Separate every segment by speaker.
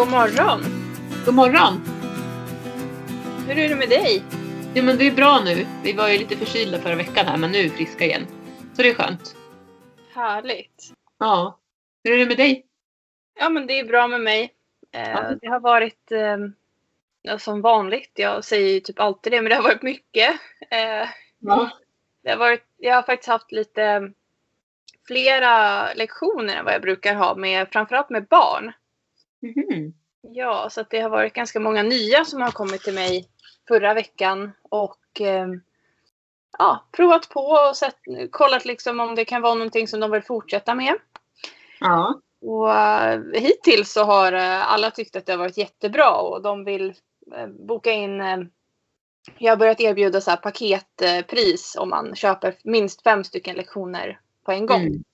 Speaker 1: God morgon!
Speaker 2: God morgon!
Speaker 1: Hur är det med dig?
Speaker 2: Jo men det är bra nu. Vi var ju lite förkylda förra veckan här men nu är vi friska igen. Så det är skönt.
Speaker 1: Härligt.
Speaker 2: Ja. Hur är det med dig?
Speaker 1: Ja men det är bra med mig. Eh,
Speaker 2: Ja.
Speaker 1: Det har varit eh, ja, som vanligt. Jag säger ju typ alltid det men det har varit mycket. Eh,
Speaker 2: Ja.
Speaker 1: det har varit, jag har faktiskt haft lite flera lektioner än vad jag brukar ha med framförallt med barn.
Speaker 2: Mhm.
Speaker 1: Ja, så att det har varit ganska många nya som har kommit till mig förra veckan och eh, ja, provat på och sett, kollat liksom om det kan vara någonting som de vill fortsätta med.
Speaker 2: Ja.
Speaker 1: Och eh, hittills så har eh, alla tyckt att det har varit jättebra och de vill eh, boka in. jag har börjat erbjuda så här paketpris om man köper minst fem stycken lektioner på en gång.
Speaker 2: Mm.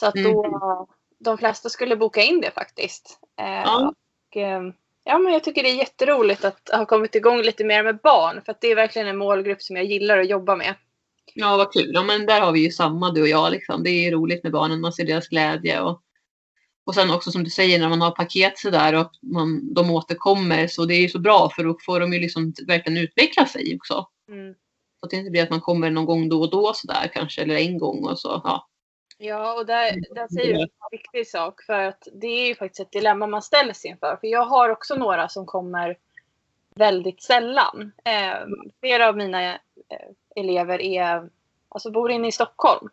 Speaker 1: Så att då
Speaker 2: Mm.
Speaker 1: De flesta skulle boka in det faktiskt. Eh,
Speaker 2: Ja.
Speaker 1: och, eh, ja, men jag tycker det är jätteroligt att ha kommit igång lite mer med barn för att det är verkligen en målgrupp som jag gillar att jobba med.
Speaker 2: Ja vad kul. Ja men där har vi ju samma du och jag liksom. Det är roligt med barnen. Man ser deras glädje och och sen också som du säger när man har paket sådär och man, de återkommer så det är ju så bra för då får de ju liksom verkligen utveckla sig också.
Speaker 1: Mm.
Speaker 2: Så att det inte blir att man kommer någon gång då och då sådär kanske eller en gång och så. Ja.
Speaker 1: Ja, och där, där säger du en viktig sak för att det är ju faktiskt ett dilemma man ställs inför. För jag har också några som kommer väldigt sällan. Eh, flera av mina eh, elever är, alltså bor inne i Stockholm.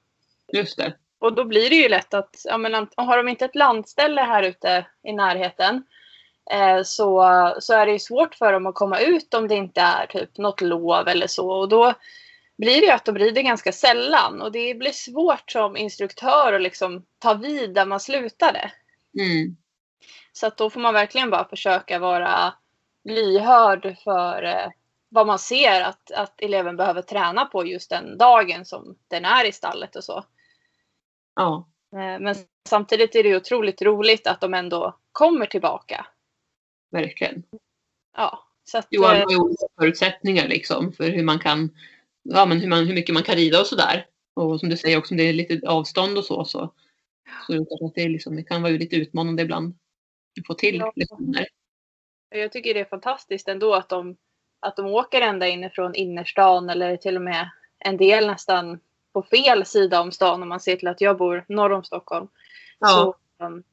Speaker 2: Just det.
Speaker 1: Och då blir det ju lätt att, ja, men, har de inte ett landställe här ute i närheten eh, så, så är det ju svårt för dem att komma ut om det inte är typ något lov eller så. Och då blir det ju att de rider ganska sällan och det blir svårt som instruktör att liksom ta vid där man slutade.
Speaker 2: Mm.
Speaker 1: Så att då får man verkligen bara försöka vara lyhörd för eh, vad man ser att, att eleven behöver träna på just den dagen som den är i stallet och så.
Speaker 2: Ja.
Speaker 1: Eh, Men samtidigt är det otroligt roligt att de ändå kommer tillbaka.
Speaker 2: Verkligen.
Speaker 1: Ja, så att,
Speaker 2: Jo, alla
Speaker 1: eh,
Speaker 2: har ju olika förutsättningar liksom för hur man kan, ja men hur, man, hur mycket man kan rida och sådär. Och som du säger också om det är lite avstånd och så så, så det är liksom, det kan vara lite utmanande ibland att få till
Speaker 1: Ja.
Speaker 2: lektioner.
Speaker 1: jag tycker det är fantastiskt ändå att de, att de åker ända inifrån innerstan eller till och med en del nästan på fel sida om stan om man ser till att jag bor norr om Stockholm.
Speaker 2: Ja,
Speaker 1: Så, um,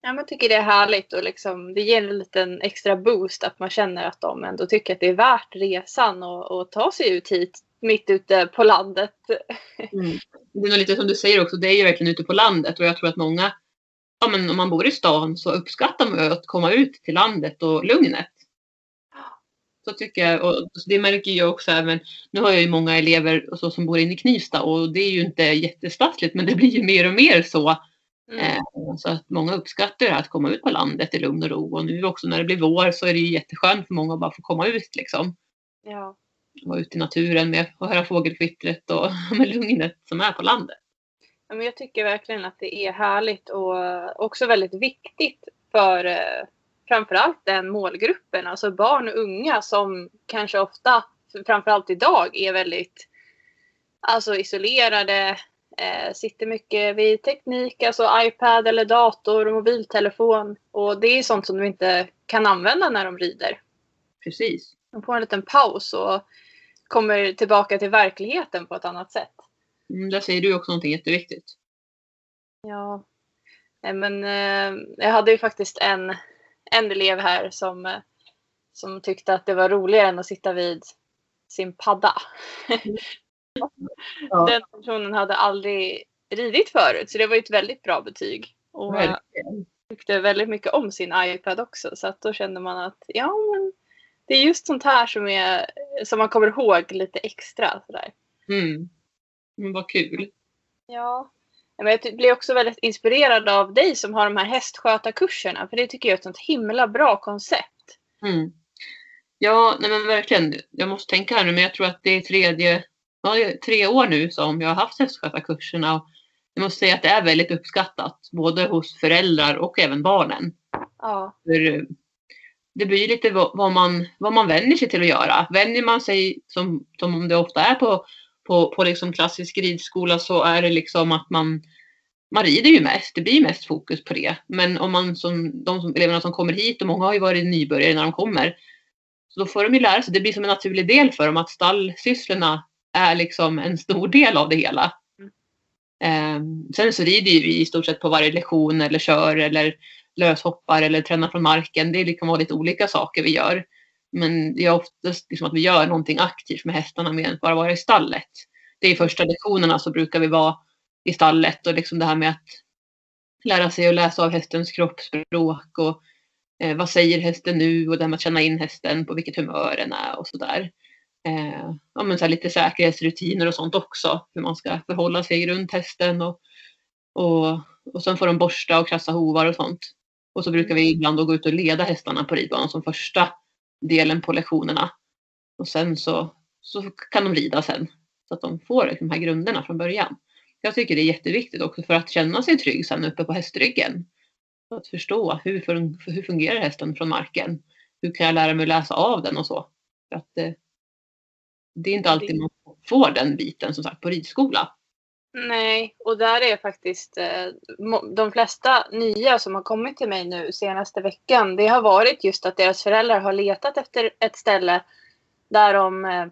Speaker 1: ja, jag tycker det är härligt och liksom, det ger en liten extra boost att man känner att de ändå tycker att det är värt resan och, och ta sig ut hit mitt ute på landet.
Speaker 2: mm. Det är lite som du säger också, det är ju verkligen ute på landet och jag tror att många, ja men om man bor i stan så uppskattar man ju att komma ut till landet och lugnet. Så tycker jag, och det märker jag också även, nu har jag ju många elever och så som bor inne i Knivsta och det är ju inte jättestadsligt men det blir ju mer och mer så.
Speaker 1: Mm.
Speaker 2: Eh, Så att många uppskattar det här att komma ut på landet i lugn och ro och nu också när det blir vår så är det ju jätteskönt för många att bara få komma ut liksom.
Speaker 1: Ja.
Speaker 2: Vara ute i naturen med och höra fågelkvittret och med lugnet som är på landet.
Speaker 1: Ja, men jag tycker verkligen att det är härligt och också väldigt viktigt för eh, framförallt den målgruppen, alltså barn och unga som kanske ofta, framförallt idag, är väldigt alltså, isolerade, eh, sitter mycket vid teknik, alltså iPad eller dator och mobiltelefon. Och det är sånt som de inte kan använda när de rider.
Speaker 2: Precis.
Speaker 1: De får en liten paus och kommer tillbaka till verkligheten på ett annat sätt.
Speaker 2: Mm, där säger du också någonting jätteviktigt.
Speaker 1: Ja. Nej, men eh, jag hade ju faktiskt en, en elev här som, eh, som tyckte att det var roligare än att sitta vid sin padda.
Speaker 2: Ja.
Speaker 1: Den personen hade aldrig ridit förut så det var ju ett väldigt bra betyg. Och eh,
Speaker 2: Verkligen.
Speaker 1: tyckte väldigt mycket om sin iPad också så att då kände man att ja men det är just sånt här som, är, som man kommer ihåg lite extra. Sådär.
Speaker 2: Mm. Men vad kul.
Speaker 1: Ja. Men jag blir också väldigt inspirerad av dig som har de här hästskötarkurserna. För det tycker jag är ett sånt himla bra koncept.
Speaker 2: Mm. Ja, nej men verkligen. Jag måste tänka här nu, men jag tror att det är tredje, ja, tre år nu som jag har haft hästskötarkurserna. Jag måste säga att det är väldigt uppskattat, både hos föräldrar och även barnen.
Speaker 1: Ja.
Speaker 2: För det blir lite vad man, vad man vänjer sig till att göra. Vänjer man sig, som, som det ofta är på, på, på liksom klassisk ridskola, så är det liksom att man man rider ju mest, det blir mest fokus på det. Men om man som de som, eleverna som kommer hit och många har ju varit nybörjare när de kommer. Så då får de ju lära sig, det blir som en naturlig del för dem att stallsysslorna är liksom en stor del av det hela. Eh, sen så rider ju vi i stort sett på varje lektion eller kör eller löshoppar eller tränar från marken. Det liksom kan vara lite olika saker vi gör. Men det är oftast liksom att vi gör någonting aktivt med hästarna mer än att bara vara i stallet. Det är i första lektionerna så brukar vi vara i stallet och liksom det här med att lära sig att läsa av hästens kroppsspråk och eh, vad säger hästen nu och det här med att känna in hästen på vilket humör den är och sådär. Eh, ja, men så här lite säkerhetsrutiner och sånt också. Hur man ska förhålla sig runt hästen och, och, och sen får de borsta och krassa hovar och sånt. Och så brukar vi ibland gå ut och leda hästarna på ridbanan som första delen på lektionerna. Och sen så, så kan de rida sen. Så att de får de här grunderna från början. Jag tycker det är jätteviktigt också för att känna sig trygg sen uppe på hästryggen. Att förstå hur, hur fungerar hästen från marken? Hur kan jag lära mig att läsa av den och så? För att det, det är inte alltid man får den biten som sagt på ridskola.
Speaker 1: Nej, och där är faktiskt eh, de flesta nya som har kommit till mig nu senaste veckan. Det har varit just att deras föräldrar har letat efter ett ställe där de eh,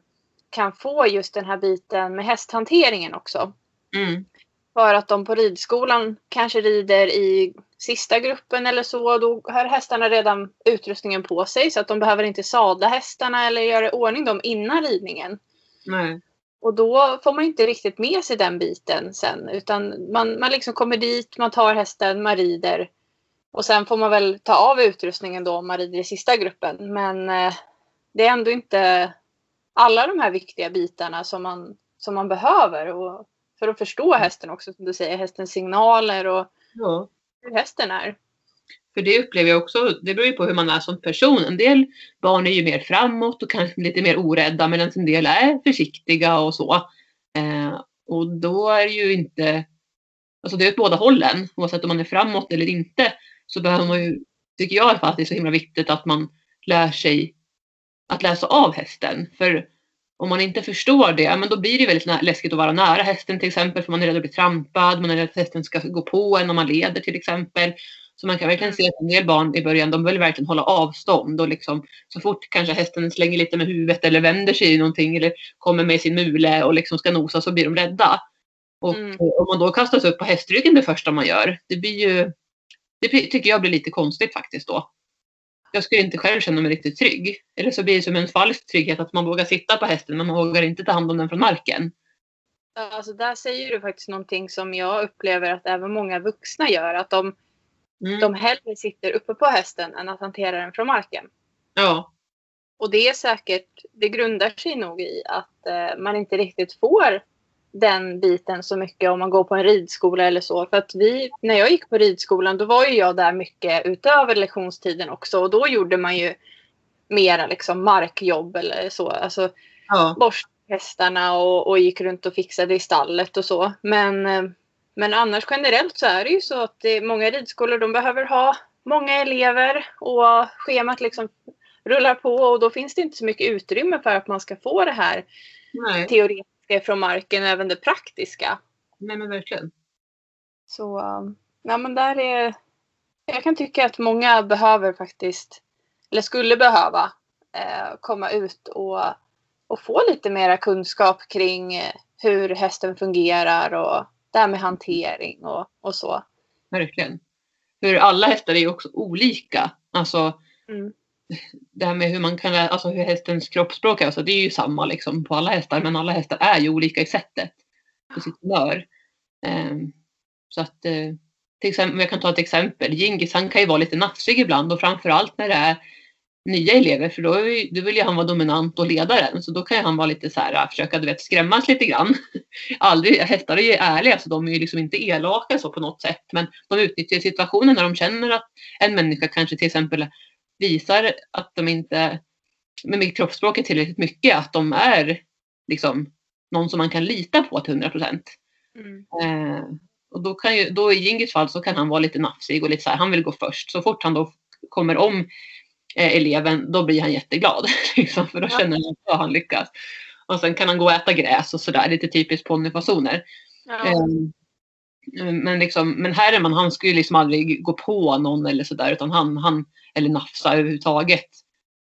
Speaker 1: kan få just den här biten med hästhanteringen också. Mm. För att de på ridskolan kanske rider i sista gruppen eller så. Då har hästarna redan utrustningen på sig så att de behöver inte sadla hästarna eller göra i ordning dem innan ridningen.
Speaker 2: Nej.
Speaker 1: Och då får man inte riktigt med sig den biten sen utan man, man liksom kommer dit, man tar hästen, man rider. Och sen får man väl ta av utrustningen då om man rider i sista gruppen. Men eh, det är ändå inte alla de här viktiga bitarna som man, som man behöver. Och för att förstå hästen också, som du säger, hästens signaler och ja. hur hästen är.
Speaker 2: För det upplever jag också, det beror ju på hur man är som person. En del barn är ju mer framåt och kanske lite mer orädda medan en del är försiktiga och så. Eh, och då är det ju inte, alltså det är åt båda hållen. Oavsett om man är framåt eller inte så behöver man ju, tycker jag i alla fall att det är så himla viktigt att man lär sig att läsa av hästen. För om man inte förstår det, men då blir det väldigt läskigt att vara nära hästen till exempel, för man är rädd att bli trampad, man är rädd att hästen ska gå på en om man leder till exempel. Så man kan verkligen se att en del barn i början, de vill verkligen hålla avstånd och liksom så fort kanske hästen slänger lite med huvudet eller vänder sig i någonting eller kommer med sin mule och liksom ska nosa så blir de rädda. Och mm. om man då kastas upp på hästryggen det första man gör, det blir ju, det tycker jag blir lite konstigt faktiskt då jag skulle inte själv känna mig riktigt trygg. Eller så blir det som en falsk trygghet att man vågar sitta på hästen men man vågar inte ta hand om den från marken.
Speaker 1: Alltså där säger du faktiskt någonting som jag upplever att även många vuxna gör. Att de, mm. de hellre sitter uppe på hästen än att hantera den från marken.
Speaker 2: Ja.
Speaker 1: Och det är säkert, det grundar sig nog i att eh, man inte riktigt får den biten så mycket om man går på en ridskola eller så. För att vi, när jag gick på ridskolan då var ju jag där mycket utöver lektionstiden också och då gjorde man ju mera liksom markjobb eller så. Alltså ja. borsta hästarna och, och gick runt och fixade i stallet och så. Men, eh, men annars generellt så är det ju så att många ridskolor de behöver ha många elever och schemat liksom rullar på och då finns det inte så mycket utrymme för att man ska få det här teoretiska från marken, även det praktiska.
Speaker 2: Nej men verkligen.
Speaker 1: Så, ja men där är, jag kan tycka att många behöver faktiskt, eller skulle behöva, eh, komma ut och, och få lite mera kunskap kring eh, hur hästen fungerar och det här med hantering och, och så.
Speaker 2: Verkligen. För alla hästar är ju också olika. Alltså, mm det här med hur man kan, alltså hur hästens kroppsspråk är, alltså det är ju samma liksom på alla hästar, men alla hästar är ju olika i sättet på sitt humör. Um, så att, uh, till exempel, jag kan ta ett exempel, Gingis han kan ju vara lite nafsig ibland och framförallt när det är nya elever för då, är, då vill ju han vara dominant och ledaren så då kan han vara lite så här, försöka du vet, skrämmas lite grann. Aldrig, hästar är ju ärliga så de är ju liksom inte elaka så på något sätt men de utnyttjar situationen när de känner att en människa kanske till exempel visar att de inte med mitt kroppsspråk är tillräckligt mycket, att de är liksom någon som man kan lita på till 100 procent. Mm. Eh, och då, kan ju, då i Jingis fall så kan han vara lite nafsig och lite så här, han vill gå först. Så fort han då kommer om eleven, då blir han jätteglad. liksom, för då känner han att han lyckas. Och sen kan han gå och äta gräs och sådär, lite typiskt ponnyfasoner. Ja. Eh, Men, liksom, men Herman han skulle liksom aldrig gå på någon eller sådär utan han, han eller nafsa överhuvudtaget.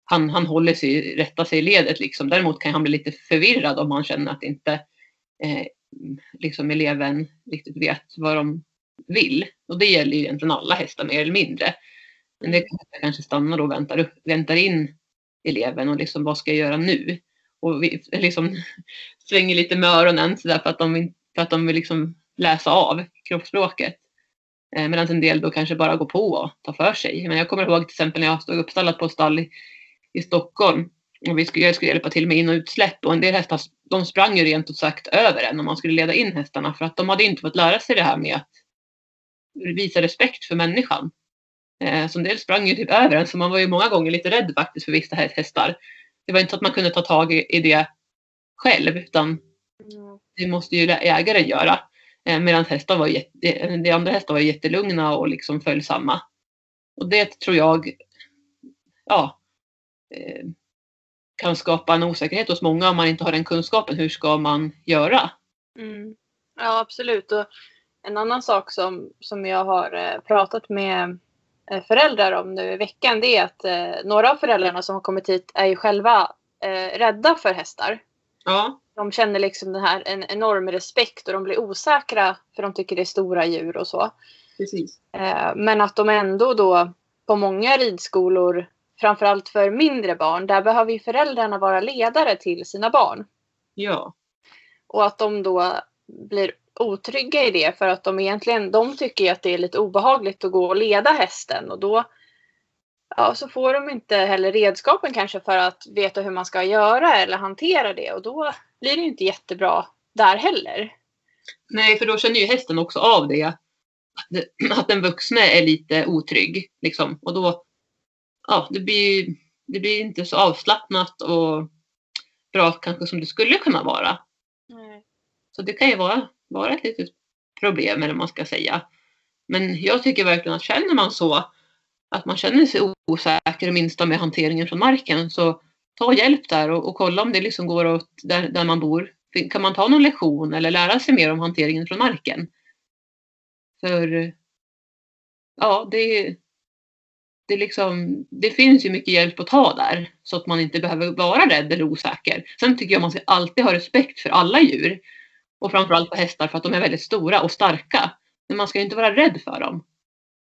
Speaker 2: Han, han håller sig, rättar sig i ledet liksom. Däremot kan han bli lite förvirrad om han känner att inte eh, liksom eleven riktigt vet vad de vill. Och det gäller ju egentligen alla hästar mer eller mindre. Men det kanske stannar och väntar, upp, väntar in eleven och liksom vad ska jag göra nu? Och vi, liksom svänger lite med öronen så där för att de, för att de vill liksom läsa av kroppsspråket. Eh, Medan en del då kanske bara går på och tar för sig. Men jag kommer ihåg till exempel när jag stod uppstallad på stall i, i Stockholm och vi skulle, jag skulle hjälpa till med in och utsläpp och en del hästar de sprang ju rent ut sagt över en om man skulle leda in hästarna för att de hade inte fått lära sig det här med att visa respekt för människan. Eh, så en del sprang ju typ över en så man var ju många gånger lite rädd faktiskt för vissa hästar. Det var inte så att man kunde ta tag i, det själv utan mm. det måste ju ägaren göra. Eh, Medan hästar var jätte, de andra hästar var jättelugna och liksom följsamma. Och det tror jag ja, eh, kan skapa en osäkerhet hos många om man inte har den kunskapen. Hur ska man göra?
Speaker 1: Mm. Ja absolut. Och en annan sak som, som jag har eh, pratat med föräldrar om nu i veckan det är att eh, några av föräldrarna som har kommit hit är ju själva eh, rädda för hästar.
Speaker 2: Ja
Speaker 1: de känner liksom den här en enorm respekt och de blir osäkra för de tycker det är stora djur och så.
Speaker 2: Precis.
Speaker 1: Eh, men att de ändå då på många ridskolor, framförallt för mindre barn, där behöver ju föräldrarna vara ledare till sina barn.
Speaker 2: Ja.
Speaker 1: Och att de då blir otrygga i det för att de egentligen, de tycker att det är lite obehagligt att gå och leda hästen och då ja, så får de inte heller redskapen kanske för att veta hur man ska göra eller hantera det och då blir det inte jättebra där heller.
Speaker 2: Nej, för då känner ju hästen också av det. Att den vuxne är lite otrygg. Liksom. Och då, ja, det blir, det blir inte så avslappnat och bra kanske som det skulle kunna vara.
Speaker 1: Nej.
Speaker 2: Så det kan ju vara, vara ett litet problem eller vad man ska säga. Men jag tycker verkligen att känner man så att man känner sig osäker det minsta med hanteringen från marken så ta hjälp där och, och kolla om det liksom går åt där, där man bor. Kan man ta någon lektion eller lära sig mer om hanteringen från marken? För ja, det, det, liksom, det finns ju mycket hjälp att ta där så att man inte behöver vara rädd eller osäker. Sen tycker jag man ska alltid ha respekt för alla djur och framförallt på hästar för att de är väldigt stora och starka. Men man ska inte vara rädd för dem.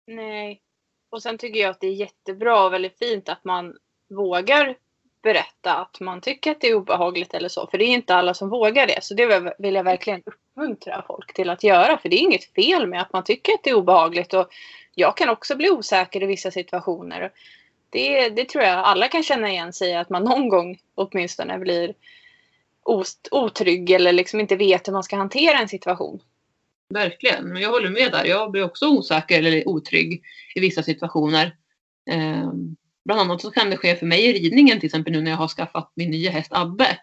Speaker 1: Nej, och sen tycker jag att det är jättebra och väldigt fint att man vågar berätta att man tycker att det är obehagligt eller så. För det är inte alla som vågar det. Så det vill jag verkligen uppmuntra folk till att göra. För det är inget fel med att man tycker att det är obehagligt. Och jag kan också bli osäker i vissa situationer. Det, det tror jag alla kan känna igen sig i. Att man någon gång åtminstone blir otrygg eller liksom inte vet hur man ska hantera en situation.
Speaker 2: Verkligen, men jag håller med där. Jag blir också osäker eller otrygg i vissa situationer. Eh, bland annat så kan det ske för mig i ridningen till exempel nu när jag har skaffat min nya häst Abbe.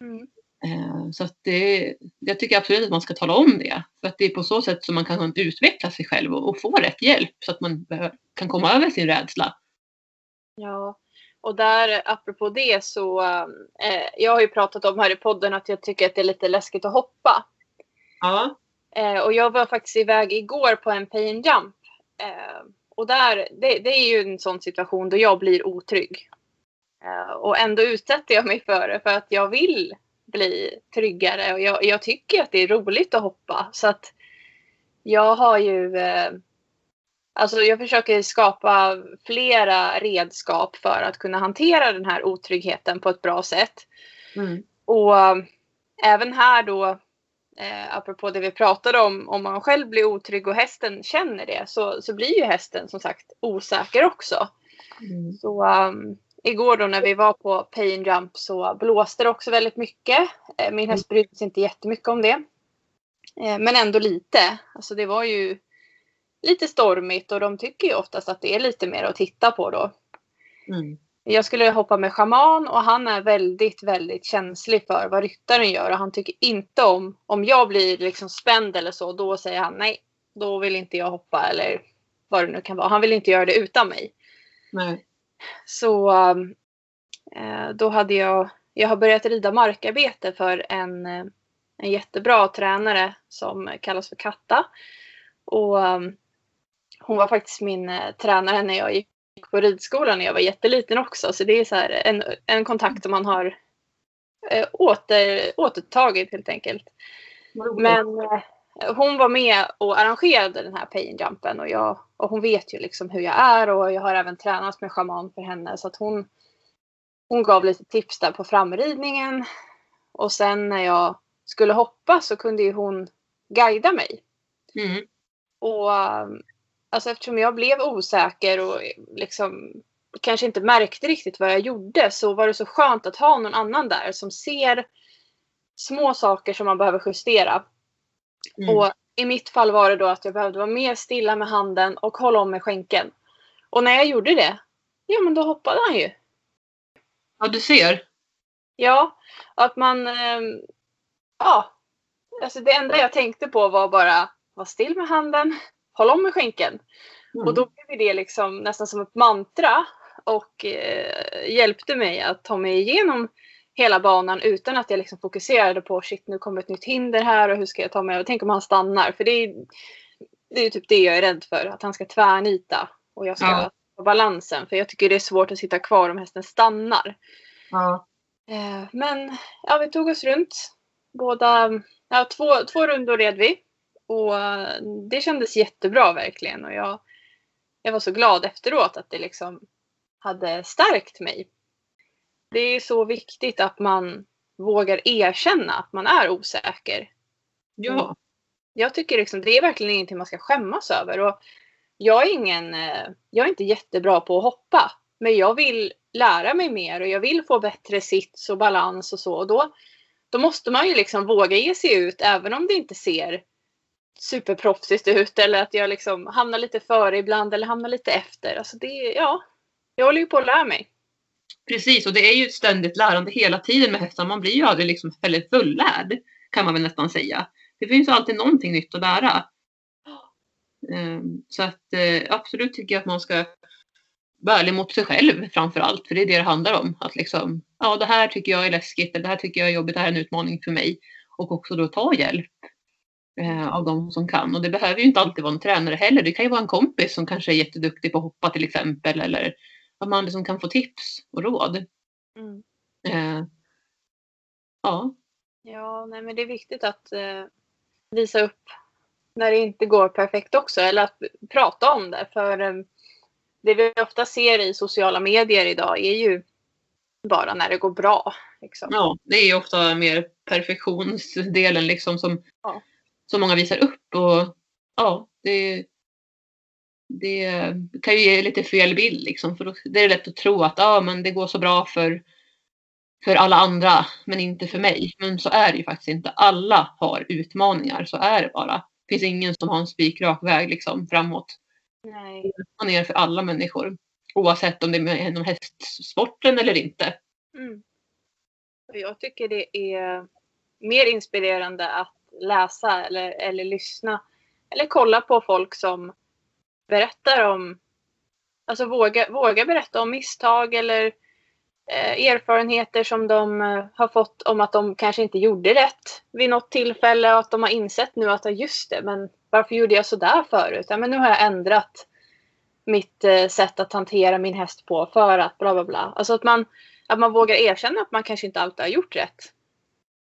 Speaker 2: Mm. Eh, så att det, jag tycker absolut att man ska tala om det. För att det är på så sätt som man kan utveckla sig själv och, och få rätt hjälp så att man kan komma över sin rädsla.
Speaker 1: Ja, och där apropå det så, eh, jag har ju pratat om här i podden att jag tycker att det är lite läskigt att hoppa.
Speaker 2: Ja.
Speaker 1: Eh, och jag var faktiskt iväg igår på en pain jump. Eh, och där, det, det, är ju en sån situation då jag blir otrygg. Eh, och ändå utsätter jag mig för det för att jag vill bli tryggare och jag, jag, tycker att det är roligt att hoppa. Så att jag har ju eh, Alltså jag försöker skapa flera redskap för att kunna hantera den här otryggheten på ett bra sätt.
Speaker 2: Mm.
Speaker 1: Och äh, även här då eh, apropå det vi pratade om, om man själv blir otrygg och hästen känner det så, så blir ju hästen som sagt osäker också.
Speaker 2: Mm.
Speaker 1: Så um, igår då när vi var på Pain Jump så blåste det också väldigt mycket. Eh, min häst mm. brydde sig inte jättemycket om det. Eh, men ändå lite. Alltså det var ju lite stormigt och de tycker ju oftast att det är lite mer att titta på då.
Speaker 2: Mm.
Speaker 1: Jag skulle hoppa med schaman och han är väldigt, väldigt känslig för vad ryttaren gör och han tycker inte om, om jag blir liksom spänd eller så, då säger han nej, då vill inte jag hoppa eller vad det nu kan vara. Han vill inte göra det utan mig.
Speaker 2: Nej.
Speaker 1: Så eh, då hade jag, jag har börjat rida markarbete för en, eh, en jättebra tränare som kallas för Katta. Och um, hon var faktiskt min uh, tränare när jag gick på ridskolan när jag var jätteliten också. Så det är så en, en kontakt som man har uh, åter, återtagit helt enkelt. Men uh, hon var med och arrangerade den här pay jumpen och, jag, och hon vet ju liksom hur jag är och jag har även tränat med schaman för henne så att hon, hon gav lite tips där på framridningen. Och sen när jag skulle hoppa så kunde ju hon guida mig. Mm. Och alltså eftersom jag blev osäker och liksom kanske inte märkte riktigt vad jag gjorde så var det så skönt att ha någon annan där som ser små saker som man behöver justera. Mm. Och i mitt fall var det då att jag behövde vara mer stilla med handen och hålla om med skänken. Och när jag gjorde det, ja men då hoppade han ju.
Speaker 2: Ja, du ser.
Speaker 1: Ja, att man... Ähm, ja. Alltså det enda jag tänkte på var bara vara still med handen, håll om med skänken. Mm. Och då blev det liksom nästan som ett mantra och eh, hjälpte mig att ta mig igenom hela banan utan att jag liksom fokuserade på shit nu kommer ett nytt hinder här och hur ska jag ta mig över. Tänk om han stannar för det är, det är typ det jag är rädd för. Att han ska tvärnita och jag ska ja. ha balansen. För jag tycker det är svårt att sitta kvar om hästen stannar. Ja. Eh, men ja, vi tog oss runt. Båda, ja, två, två rundor red vi. Och det kändes jättebra verkligen. Och jag, jag var så glad efteråt att det liksom hade stärkt mig det är så viktigt att man vågar erkänna att man är osäker.
Speaker 2: Ja. Mm.
Speaker 1: Jag tycker liksom, det är verkligen ingenting man ska skämmas över. Och jag, är ingen, eh, jag är inte jättebra på att hoppa. Men jag vill lära mig mer och jag vill få bättre sits och balans och så. Och då, då måste man ju liksom våga ge sig ut även om det inte ser superproffsigt ut eller att jag liksom hamnar lite före ibland eller hamnar lite efter. Alltså det, ja, jag håller ju på att lära mig.
Speaker 2: Precis, och det är ju ett ständigt lärande hela tiden med hästar. Man blir ju aldrig liksom väldigt fullärd kan man väl nästan säga. Det finns alltid någonting nytt att lära. Ehm, så att eh, absolut tycker jag att man ska vara ärlig mot sig själv framför allt. För det är det det handlar om. Att liksom, ja det här tycker jag är läskigt, eller det här tycker jag är jobbigt, det här är en utmaning för mig. Och också då ta hjälp av de som kan. Och det behöver ju inte alltid vara en tränare heller. Det kan ju vara en kompis som kanske är jätteduktig på att hoppa till exempel. Eller att man liksom kan få tips och råd. Mm. Eh, ja.
Speaker 1: Ja, nej, men det är viktigt att eh, visa upp när det inte går perfekt också. Eller att prata om det. För eh, det vi ofta ser i sociala medier idag är ju bara när det går bra. Liksom.
Speaker 2: Ja, det är ju ofta mer perfektionsdelen liksom som, ja. Som många visar upp. Och ja, det, det kan ju ge lite fel bild liksom. För då, det är lätt att tro att ah, men det går så bra för, för alla andra men inte för mig. Men så är det ju faktiskt inte. Alla har utmaningar, så är det bara. Det finns ingen som har en spikrak väg liksom, framåt.
Speaker 1: Nej.
Speaker 2: Utmaningar för alla människor. Oavsett om det är inom hästsporten eller inte. Mm.
Speaker 1: Jag tycker det är mer inspirerande att läsa eller, eller lyssna eller kolla på folk som berättar om, alltså våga, våga berätta om misstag eller eh, erfarenheter som de eh, har fått om att de kanske inte gjorde rätt vid något tillfälle och att de har insett nu att just det, men varför gjorde jag sådär förut? Ja, men nu har jag ändrat mitt eh, sätt att hantera min häst på för att bla bla bla. Alltså att man, att man vågar erkänna att man kanske inte alltid har gjort rätt.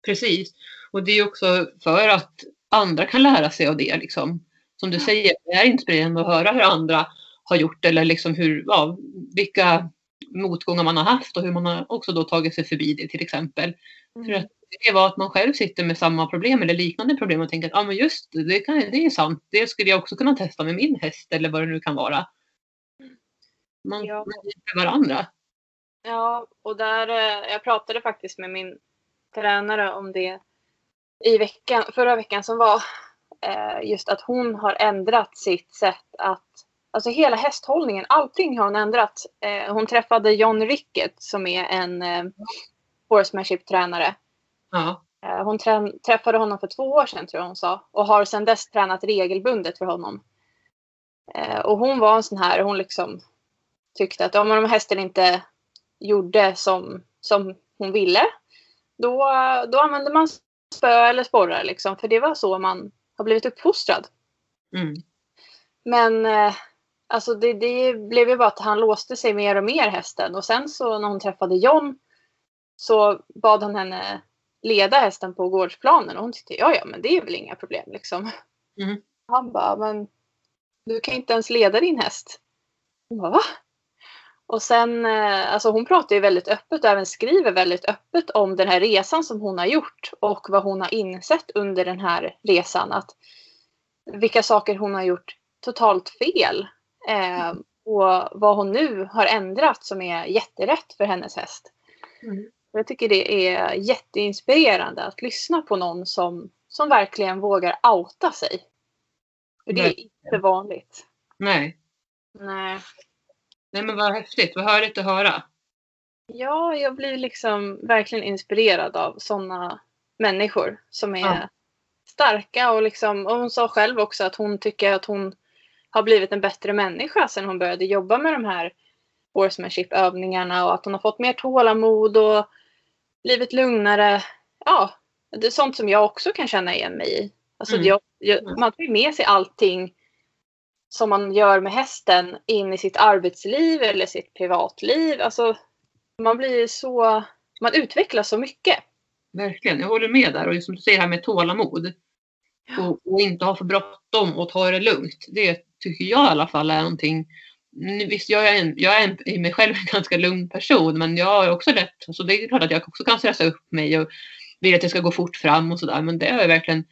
Speaker 2: Precis. Och det är också för att andra kan lära sig av det. Liksom som du säger, det är inspirerande att höra hur andra har gjort eller liksom hur, ja, vilka motgångar man har haft och hur man har också då tagit sig förbi det till exempel. Mm. För att det var att man själv sitter med samma problem eller liknande problem och tänker att ah, men just det, kan, det är sant, det skulle jag också kunna testa med min häst eller vad det nu kan vara. Man, ja. hjälper varandra.
Speaker 1: Ja, och där, eh, jag pratade faktiskt med min tränare om det i veckan, förra veckan som var. Eh, just att hon har ändrat sitt sätt att Alltså hela hästhållningen, allting har hon ändrat. Eh, hon träffade John Rickett som är en eh, horsemanship-tränare.
Speaker 2: Ja.
Speaker 1: Hon träffade honom för två år sedan tror jag hon sa. Och har sedan dess tränat regelbundet för honom. Och hon var en sån här, hon liksom tyckte att om hästen inte gjorde som, som hon ville. Då, då använde man spö eller sporrar liksom. För det var så man har blivit uppfostrad.
Speaker 2: Mm.
Speaker 1: Men eh, alltså det, det blev ju bara att han låste sig mer och mer hästen. Och sen så när hon träffade John så bad han henne leda hästen på gårdsplanen. Och hon tyckte ja, ja, men det är väl inga problem liksom.
Speaker 2: Mm.
Speaker 1: Han bara, men du kan inte ens leda din häst. Hon bara, va? Och sen, eh, alltså hon pratar ju väldigt öppet och även skriver väldigt öppet om den här resan som hon har gjort och vad hon har insett under den här resan. Att vilka saker hon har gjort totalt fel. Eh, och vad hon nu har ändrat som är jätterätt för hennes häst.
Speaker 2: Mm.
Speaker 1: Jag tycker det är jätteinspirerande att lyssna på någon som, som verkligen vågar outa sig. För det är inte vanligt.
Speaker 2: Nej.
Speaker 1: Nej.
Speaker 2: Nej men vad häftigt, vad härligt att höra.
Speaker 1: Ja, jag blir liksom verkligen inspirerad av sådana människor som är
Speaker 2: Ja.
Speaker 1: starka och liksom, och hon sa själv också att hon tycker att hon har blivit en bättre människa sedan hon började jobba med de här horsemanship-övningarna och att hon har fått mer tålamod och blivit lugnare. Ja, det är sånt som jag också kan känna igen mig i. Alltså
Speaker 2: Mm.
Speaker 1: jag, jag, man tar ju med sig allting som man gör med hästen in i sitt arbetsliv eller sitt privatliv. Alltså, man blir så... Man utvecklas så mycket.
Speaker 2: Verkligen, jag håller med där. Och som du säger här med tålamod. Och, och inte ha för bråttom och ta det lugnt. Det tycker jag i alla fall är någonting. Visst, jag är, en, jag är en, i mig själv en ganska lugn person. Men jag har också lätt, så det är klart att jag också kan stressa upp mig och vill att det ska gå fort fram och sådär. Men det har jag verkligen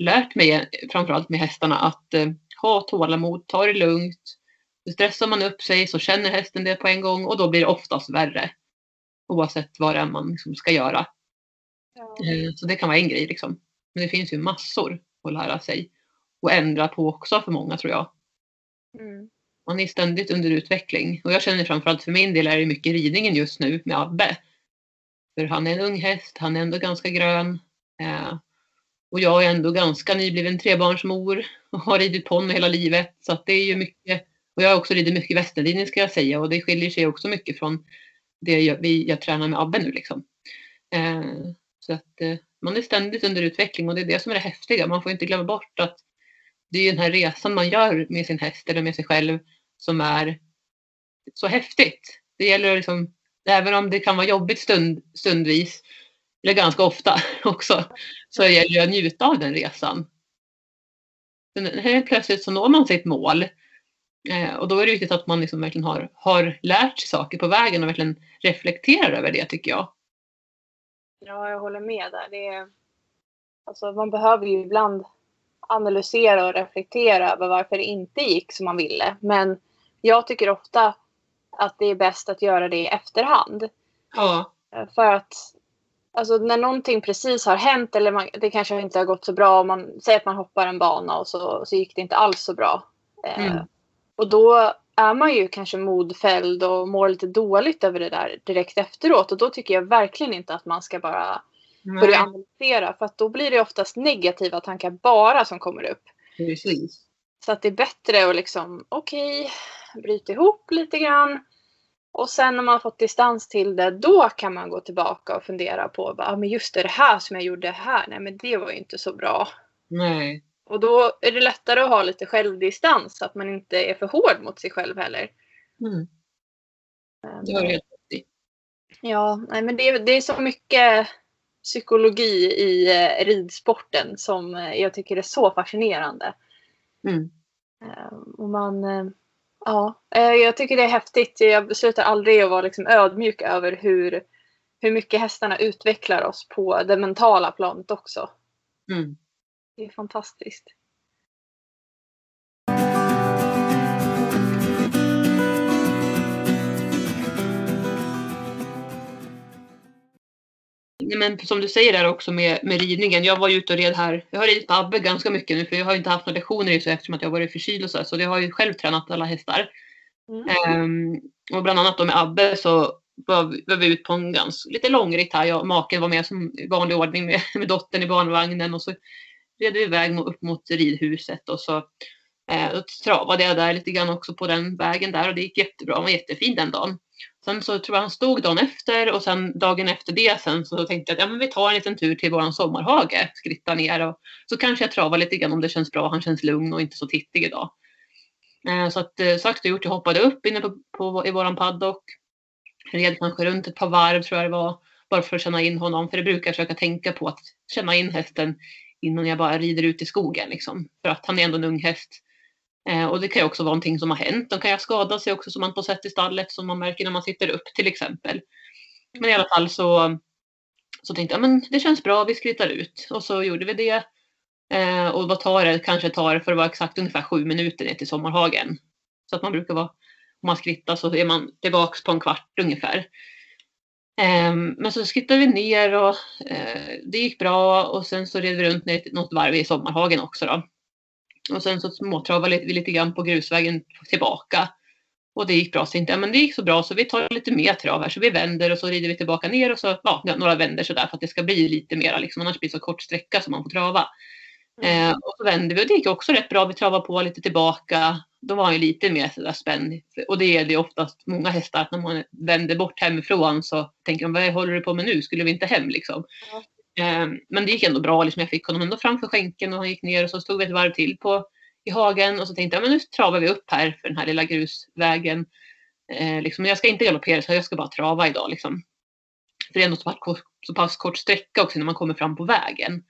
Speaker 2: lärt mig, framförallt med hästarna, att eh, ha tålamod, ta det lugnt. Stressar man upp sig så känner hästen det på en gång och då blir det oftast värre. Oavsett vad det är man liksom ska göra. Eh, Så det kan vara en grej liksom. Men det finns ju massor att lära sig och ändra på också för många tror jag.
Speaker 1: Mm.
Speaker 2: Man är ständigt under utveckling och jag känner framförallt för min del är det mycket ridningen just nu med Abbe. För han är en ung häst, han är ändå ganska grön. Och jag är ändå ganska nybliven trebarnsmor och har ridit ponny hela livet. Så att det är ju mycket. Och jag har också ridit mycket västerlinje ska jag säga och det skiljer sig också mycket från det jag, vi, jag tränar med Abbe nu liksom. Eh, så att eh, man är ständigt under utveckling och det är det som är det häftiga. Man får inte glömma bort att det är den här resan man gör med sin häst eller med sig själv som är så häftigt. Det gäller liksom, även om det kan vara jobbigt stund, stundvis, eller ganska ofta också, så gäller det att njuta av den resan. Men helt plötsligt så når man sitt mål. Eh, och då är det viktigt att man liksom verkligen har, har lärt sig saker på vägen och verkligen reflekterar över det tycker jag.
Speaker 1: Ja, jag håller med där. Det är, alltså, man behöver ju ibland analysera och reflektera över varför det inte gick som man ville. Men jag tycker ofta att det är bäst att göra det i efterhand.
Speaker 2: Ja,
Speaker 1: Eh, För att alltså, när någonting precis har hänt eller man, det kanske inte har gått så bra. Man säger att man hoppar en bana och så, så gick det inte alls så bra. Eh,
Speaker 2: Mm.
Speaker 1: Och då är man ju kanske modfälld och mår lite dåligt över det där direkt efteråt. Och då tycker jag verkligen inte att man ska bara börja
Speaker 2: nej,
Speaker 1: analysera. För att då blir det oftast negativa tankar bara som kommer upp.
Speaker 2: precis.
Speaker 1: Så att det är bättre att liksom, okej, bryta ihop lite grann. Och sen när man fått distans till det, då kan man gå tillbaka och fundera på, ah, men just det, det här som jag gjorde här, nej men det var ju inte så bra.
Speaker 2: Nej,
Speaker 1: Och då är det lättare att ha lite självdistans, så att man inte är för hård mot sig själv heller.
Speaker 2: mm,
Speaker 1: Men,
Speaker 2: det har du helt rätt i.
Speaker 1: Ja, nej, men det, är- det är så mycket psykologi i eh, ridsporten som eh, jag tycker är så fascinerande.
Speaker 2: Mm.
Speaker 1: Eh, och man, eh, ja, eh, jag tycker det är häftigt. Jag slutar aldrig att vara liksom ödmjuk över hur, hur mycket hästarna utvecklar oss på det mentala planet också.
Speaker 2: Mm.
Speaker 1: Det är fantastiskt.
Speaker 2: Nej, men som du säger där också med, med ridningen. Jag var ju ute och red här. Jag har ridit på Abbe ganska mycket nu för jag har inte haft några lektioner i så eftersom att jag varit förkyld och så. här, Så jag har ju själv tränat alla hästar.
Speaker 1: Mm.
Speaker 2: Ehm, och bland annat då med Abbe så var vi, var vi ute på en ganska, lite långritt här. Jag och maken var med som i vanlig ordning med, med dottern i barnvagnen och så red vi iväg upp mot ridhuset och så eh, travade jag där lite grann också på den vägen där och det gick jättebra. Den var jättefin den dagen. Sen så tror jag han stod dagen efter och sen dagen efter det sen så tänkte jag att ja, men vi tar en liten tur till våran sommarhage, skritta ner och så kanske jag travar lite grann om det känns bra. Han känns lugn och inte så tittig idag. Eh, så att eh, sagt och gjort, jag hoppade upp inne på, på, i våran paddock. Red kanske runt ett par varv tror jag det var. Bara för att känna in honom. För det brukar jag försöka tänka på att känna in hästen innan jag bara rider ut i skogen. Liksom. För att han är ändå en ung häst. Eh, och det kan ju också vara någonting som har hänt. De kan ju ha skadat sig också som man på sett i stallet som man märker när man sitter upp till exempel. Men i alla fall så, så tänkte jag men det känns bra, vi skrittar ut. Och så gjorde vi det. Eh, och vad tar det? Kanske tar för att vara exakt ungefär sju minuter ner till sommarhagen. Så att man brukar vara, om man skrittar så är man tillbaks på en kvart ungefär. Eh, men så skrittade vi ner och eh, det gick bra och sen så red vi runt ner något varv i sommarhagen också då. Och sen så småtravade vi lite grann på grusvägen tillbaka. Och det gick bra. Så jag, men det gick så bra så vi tar lite mer trav här. Så vi vänder och så rider vi tillbaka ner och så ja, några vänder sådär för att det ska bli lite mera liksom. Annars blir det så kort sträcka som man får trava. Mm. Eh, och så vände vi och det gick också rätt bra. Vi travade på lite tillbaka. Då var han ju lite mer sådär spänd. Och det är det oftast många hästar att när man vänder bort hemifrån så tänker de vad håller du på med nu? Skulle vi inte hem liksom? Mm. Eh, men det gick ändå bra. Liksom. Jag fick honom ändå framför skänken och han gick ner och så stod vi ett varv till på, i hagen och så tänkte jag men nu travar vi upp här för den här lilla grusvägen. Eh, liksom, jag ska inte galoppera så jag ska bara trava idag. Liksom. För det är ändå så pass, kort, så pass kort sträcka också när man kommer fram på vägen.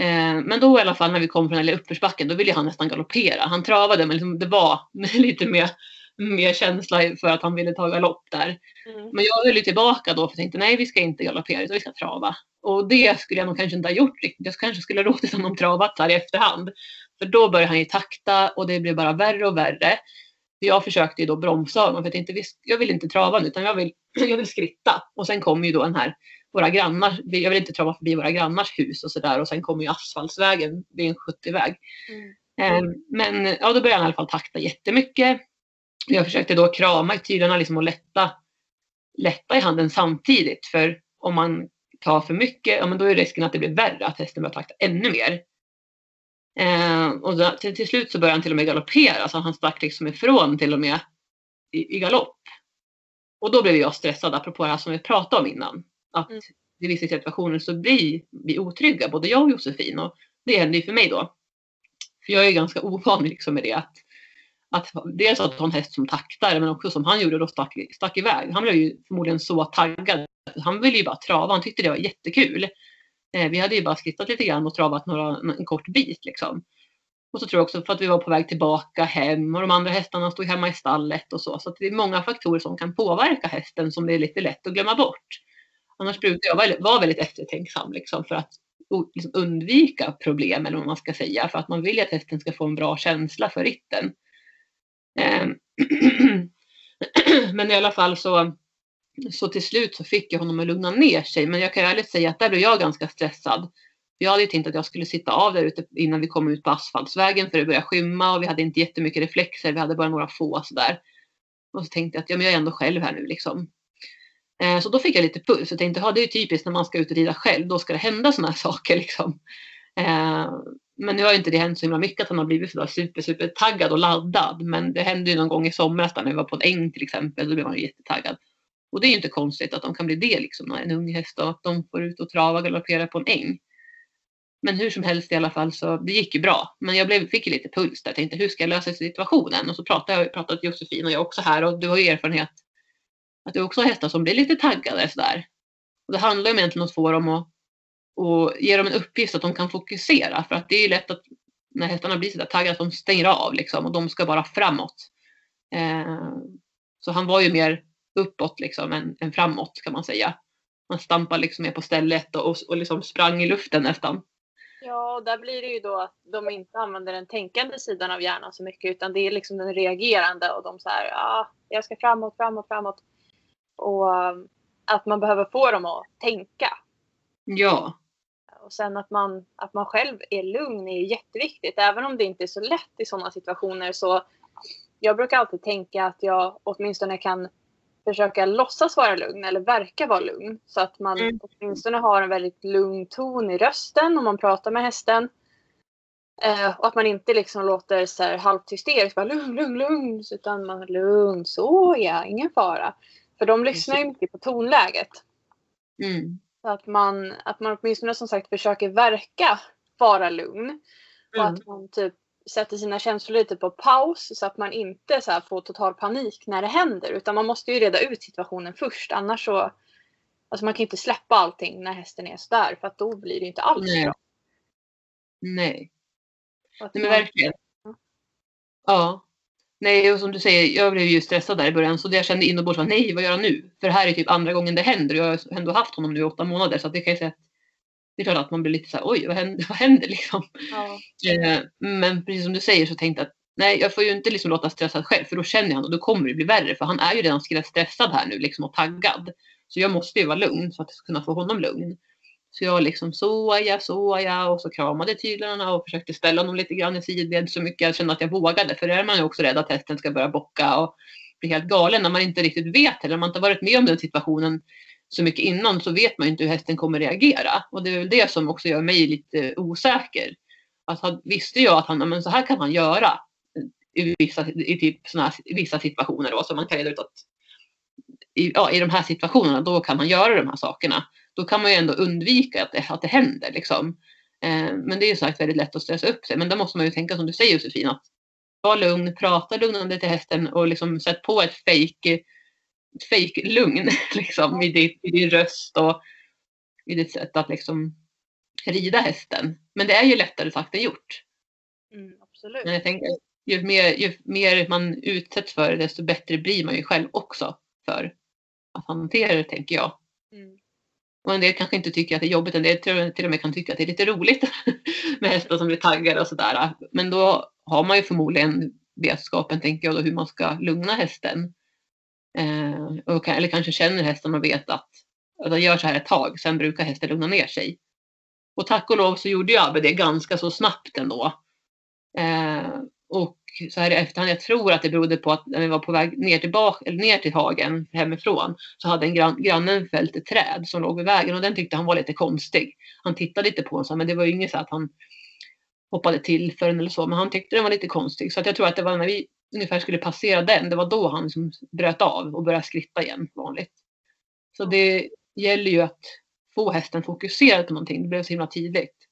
Speaker 2: Eh, men då i alla fall när vi kom från den här uppförsbacken då ville han nästan galoppera. Han travade men liksom, det var lite mer mer känsla för att han ville ta galopp där. Mm. Men jag höll ju tillbaka då för jag tänkte nej vi ska inte galoppera utan vi ska trava. Och det skulle jag nog kanske inte ha gjort riktigt. Jag kanske skulle ha låtit honom travat där i efterhand. För då började han ju takta och det blev bara värre och värre. Jag försökte ju då bromsa honom för jag tänkte jag vill inte trava nu utan jag vill, jag vill skritta. Och sen kom ju då den här våra grannar, jag vill inte trava förbi våra grannars hus och sådär och sen kommer ju asfaltsvägen, det är en 70-väg. Mm. Ehm, men ja, då började han i alla fall takta jättemycket. Jag försökte då krama i tyglarna liksom och lätta, lätta i handen samtidigt. För om man tar för mycket, ja, men då är risken att det blir värre, att hästen börjar takta ännu mer. Eh, och då, till, till, slut så började han till och med galoppera, så han stack liksom ifrån till och med i, i galopp. Och då blev jag stressad, apropå det här som vi pratade om innan. Att mm. i vissa situationer så blir vi otrygga, både jag och Josefin. Och det hände ju för mig då. För jag är ganska ovan liksom med det. Att att dels att ha en häst som taktar men också som han gjorde då stack, stack iväg. Han blev ju förmodligen så taggad. Han ville ju bara trava. Han tyckte det var jättekul. Eh, vi hade ju bara skrittat lite grann och travat några, en kort bit liksom. Och så tror jag också för att vi var på väg tillbaka hem och de andra hästarna stod hemma i stallet och så. Så det är många faktorer som kan påverka hästen som det är lite lätt att glömma bort. Annars brukar jag vara väldigt eftertänksam liksom för att liksom undvika problem eller vad man ska säga. För att man vill ju att hästen ska få en bra känsla för ritten. Ehm, men i alla fall så, så till slut så fick jag honom att lugna ner sig. Men jag kan ärligt säga att där blev jag ganska stressad. Jag hade ju tänkt att jag skulle sitta av där ute innan vi kom ut på asfaltsvägen för det började skymma och vi hade inte jättemycket reflexer. Vi hade bara några få sådär. Och så tänkte jag att ja, men jag är ändå själv här nu liksom. Ehm, så då fick jag lite puls. Jag tänkte, ja det är ju typiskt när man ska ut och rida själv. Då ska det hända sådana här saker liksom. Ehm, men nu har inte det hänt så himla mycket att han har blivit sådär super, super taggad och laddad. Men det hände ju någon gång i somras när vi var på en äng till exempel. Då blev han jättetaggad. Och det är ju inte konstigt att de kan bli det liksom. En ung häst och att de får ut och trava och galoppera på en äng. Men hur som helst i alla fall så det gick ju bra. Men jag blev, fick ju lite puls där. Jag tänkte hur ska jag lösa situationen? Och så pratade jag pratade Josefin och jag också här och du har ju erfarenhet att du också har hästar som blir lite taggade sådär. Och det handlar ju egentligen om att få dem att och ge dem en uppgift så att de kan fokusera. För att det är lätt att när hästarna blir så där taggade att de stänger av liksom och de ska bara framåt. Eh, så han var ju mer uppåt liksom än, än framåt kan man säga. Han stampade liksom mer på stället och, och, liksom sprang i luften nästan.
Speaker 1: Ja, och där blir det ju då att de inte använder den tänkande sidan av hjärnan så mycket utan det är liksom den reagerande och de så här, ja, jag ska framåt, framåt, framåt. Och att man behöver få dem att tänka.
Speaker 2: Ja.
Speaker 1: Och sen att man, att man själv är lugn är jätteviktigt. Även om det inte är så lätt i sådana situationer så jag brukar alltid tänka att jag åtminstone kan försöka låtsas vara lugn eller verka vara lugn. Så att man mm. åtminstone har en väldigt lugn ton i rösten om man pratar med hästen. Eh, och att man inte liksom låter så här halvt hysteriskt, bara lugn, lugn, lugn. Utan man lugn, så ja, ingen fara. För de lyssnar ju mycket på tonläget.
Speaker 2: Mm.
Speaker 1: Att man, att man åtminstone som sagt försöker verka vara lugn. Och
Speaker 2: Mm.
Speaker 1: att man typ sätter sina känslor lite på paus så att man inte så får total panik när det händer. Utan man måste ju reda ut situationen först. Annars så... Alltså man kan inte släppa allting när hästen är sådär för att då blir det inte alls
Speaker 2: Nej.
Speaker 1: bra.
Speaker 2: Nej. Nej men verkligen. Ja. Nej och som du säger, jag blev ju stressad där i början så det jag kände inombords var nej vad gör jag nu? För det här är typ andra gången det händer och jag har ändå haft honom nu i åtta månader så det kan jag säga att det är klart att man blir lite så här, oj vad händer, vad händer liksom?
Speaker 1: ja.
Speaker 2: Eh, Men precis som du säger så tänkte jag att nej jag får ju inte liksom låta stressad själv för då känner jag och då kommer det bli värre för han är ju redan stressad här nu liksom och taggad. Så jag måste ju vara lugn för att kunna få honom lugn. Så jag liksom såja, såja och så kramade tyglarna och försökte ställa honom lite grann i sidled så mycket jag kände att jag vågade. För där är man ju också rädd att hästen ska börja bocka och bli helt galen när man inte riktigt vet eller om man inte varit med om den situationen så mycket innan så vet man ju inte hur hästen kommer reagera. Och det är väl det som också gör mig lite osäker. Att han, visste jag att han, men så här kan han göra i vissa, i typ såna här, i vissa situationer då, så man kan reda ut att i, ja, i de här situationerna då kan man göra de här sakerna. Då kan man ju ändå undvika att det, att det händer. Liksom. Eh, men det är ju sagt väldigt lätt att stressa upp sig. Men då måste man ju tänka som du säger Josefin, att var lugn, prata lugnande till hästen och liksom sätt på ett fake, fake lugn liksom, i, ditt, i din röst och i ditt sätt att liksom rida hästen. Men det är ju lättare sagt än gjort.
Speaker 1: Mm, absolut.
Speaker 2: Men jag tänker, ju mer, ju mer man utsätts för det, desto bättre blir man ju själv också för att hantera det, tänker jag.
Speaker 1: Mm.
Speaker 2: Och en del kanske inte tycker att det är jobbigt, en del till till och med kan tycka att det är lite roligt med hästar som blir taggade och sådär. Men då har man ju förmodligen vetskapen, tänker jag, då, hur man ska lugna hästen. Eh, och, eller kanske känner hästen och vet att att jag gör så här ett tag, sen brukar hästen lugna ner sig. Och tack och lov så gjorde jag Abbe det ganska så snabbt ändå. Eh, och så här i efterhand, jag tror att det berodde på att när vi var på väg ner, tillbaka, eller ner till hagen hemifrån så hade en gran, grannen fällt ett träd som låg vid vägen och den tyckte han var lite konstig. Han tittade lite på den så men det var ju inget så att han hoppade till för den eller så, men han tyckte den var lite konstig. Så att jag tror att det var när vi ungefär skulle passera den, det var då han liksom bröt av och började skritta igen vanligt. Så det gäller ju att få hästen fokuserad på någonting. Det blev så himla tydligt.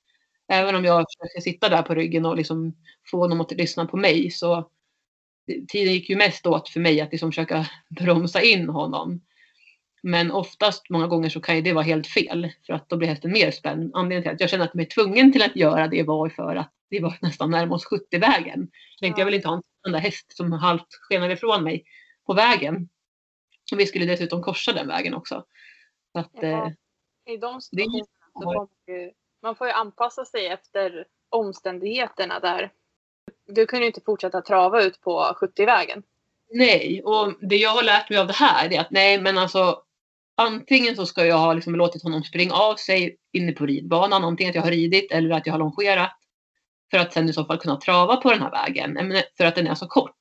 Speaker 2: Även om jag försöker sitta där på ryggen och liksom få honom att lyssna på mig så tiden gick ju mest åt för mig att liksom försöka bromsa in honom. Men oftast, många gånger så kan ju det vara helt fel för att då blir hästen mer spänd. Anledningen till att jag känner att jag är tvungen till att göra det var för att det var nästan närmast 70-vägen. Jag tänkte
Speaker 1: Ja.
Speaker 2: jag vill inte ha en där häst som halvt skenade ifrån mig på vägen. Och vi skulle dessutom korsa den vägen också. Så att,
Speaker 1: Ja.
Speaker 2: eh,
Speaker 1: I de situationerna så man, ju, man får ju anpassa sig efter omständigheterna där. Du kunde ju inte fortsätta trava ut på 70-vägen.
Speaker 2: Nej, och det jag har lärt mig av det här är att nej, men alltså antingen så ska jag ha liksom låtit honom springa av sig inne på ridbanan, antingen att jag har ridit eller att jag har longerat för att sen i så fall kunna trava på den här vägen, för att den är så kort.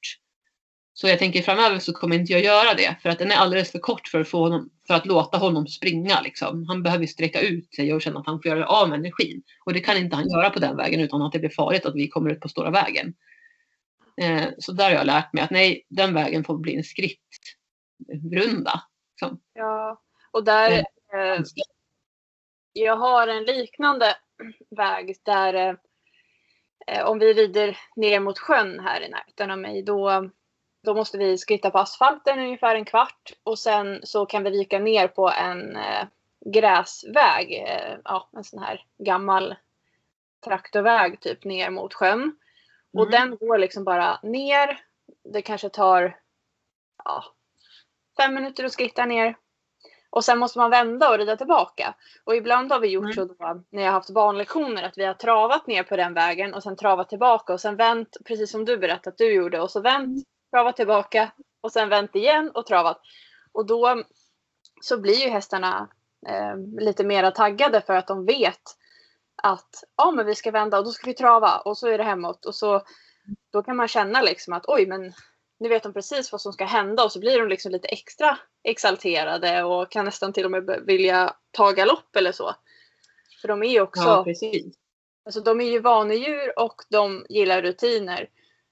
Speaker 2: Så jag tänker framöver så kommer inte jag göra det för att den är alldeles för kort för att, få honom, för att låta honom springa. Liksom. Han behöver sträcka ut sig och känna att han får göra av med energin. Och det kan inte han göra på den vägen utan att det blir farligt att vi kommer ut på stora vägen. Eh, så där har jag lärt mig att nej, den vägen får bli en skrittrunda. Liksom.
Speaker 1: Ja, och där... Eh, jag har en liknande väg där eh, eh, om vi rider ner mot sjön här i närheten av mig då, då måste vi skritta på asfalten ungefär en kvart och sen så kan vi vika ner på en eh, gräsväg, eh, ja, en sån här gammal traktorväg typ ner mot sjön. Och
Speaker 2: Mm.
Speaker 1: den går liksom bara ner. Det kanske tar ja, fem minuter att skritta ner. Och sen måste man vända och rida tillbaka. Och ibland har vi gjort
Speaker 2: Mm.
Speaker 1: så då, när jag haft barnlektioner att vi har travat ner på den vägen och sen travat tillbaka och sen vänt, precis som du berättade att du gjorde, och så vänt, travat tillbaka och sen vänt igen och travat. Och då så blir ju hästarna eh, lite mera taggade för att de vet att ja, men vi ska vända och då ska vi trava och så är det hemåt och så då kan man känna liksom att oj, men nu vet de precis vad som ska hända och så blir de liksom lite extra exalterade och kan nästan till och med vilja ta galopp eller så. För de är ju också,
Speaker 2: Ja, precis.
Speaker 1: alltså de är ju vanedjur och de gillar rutiner.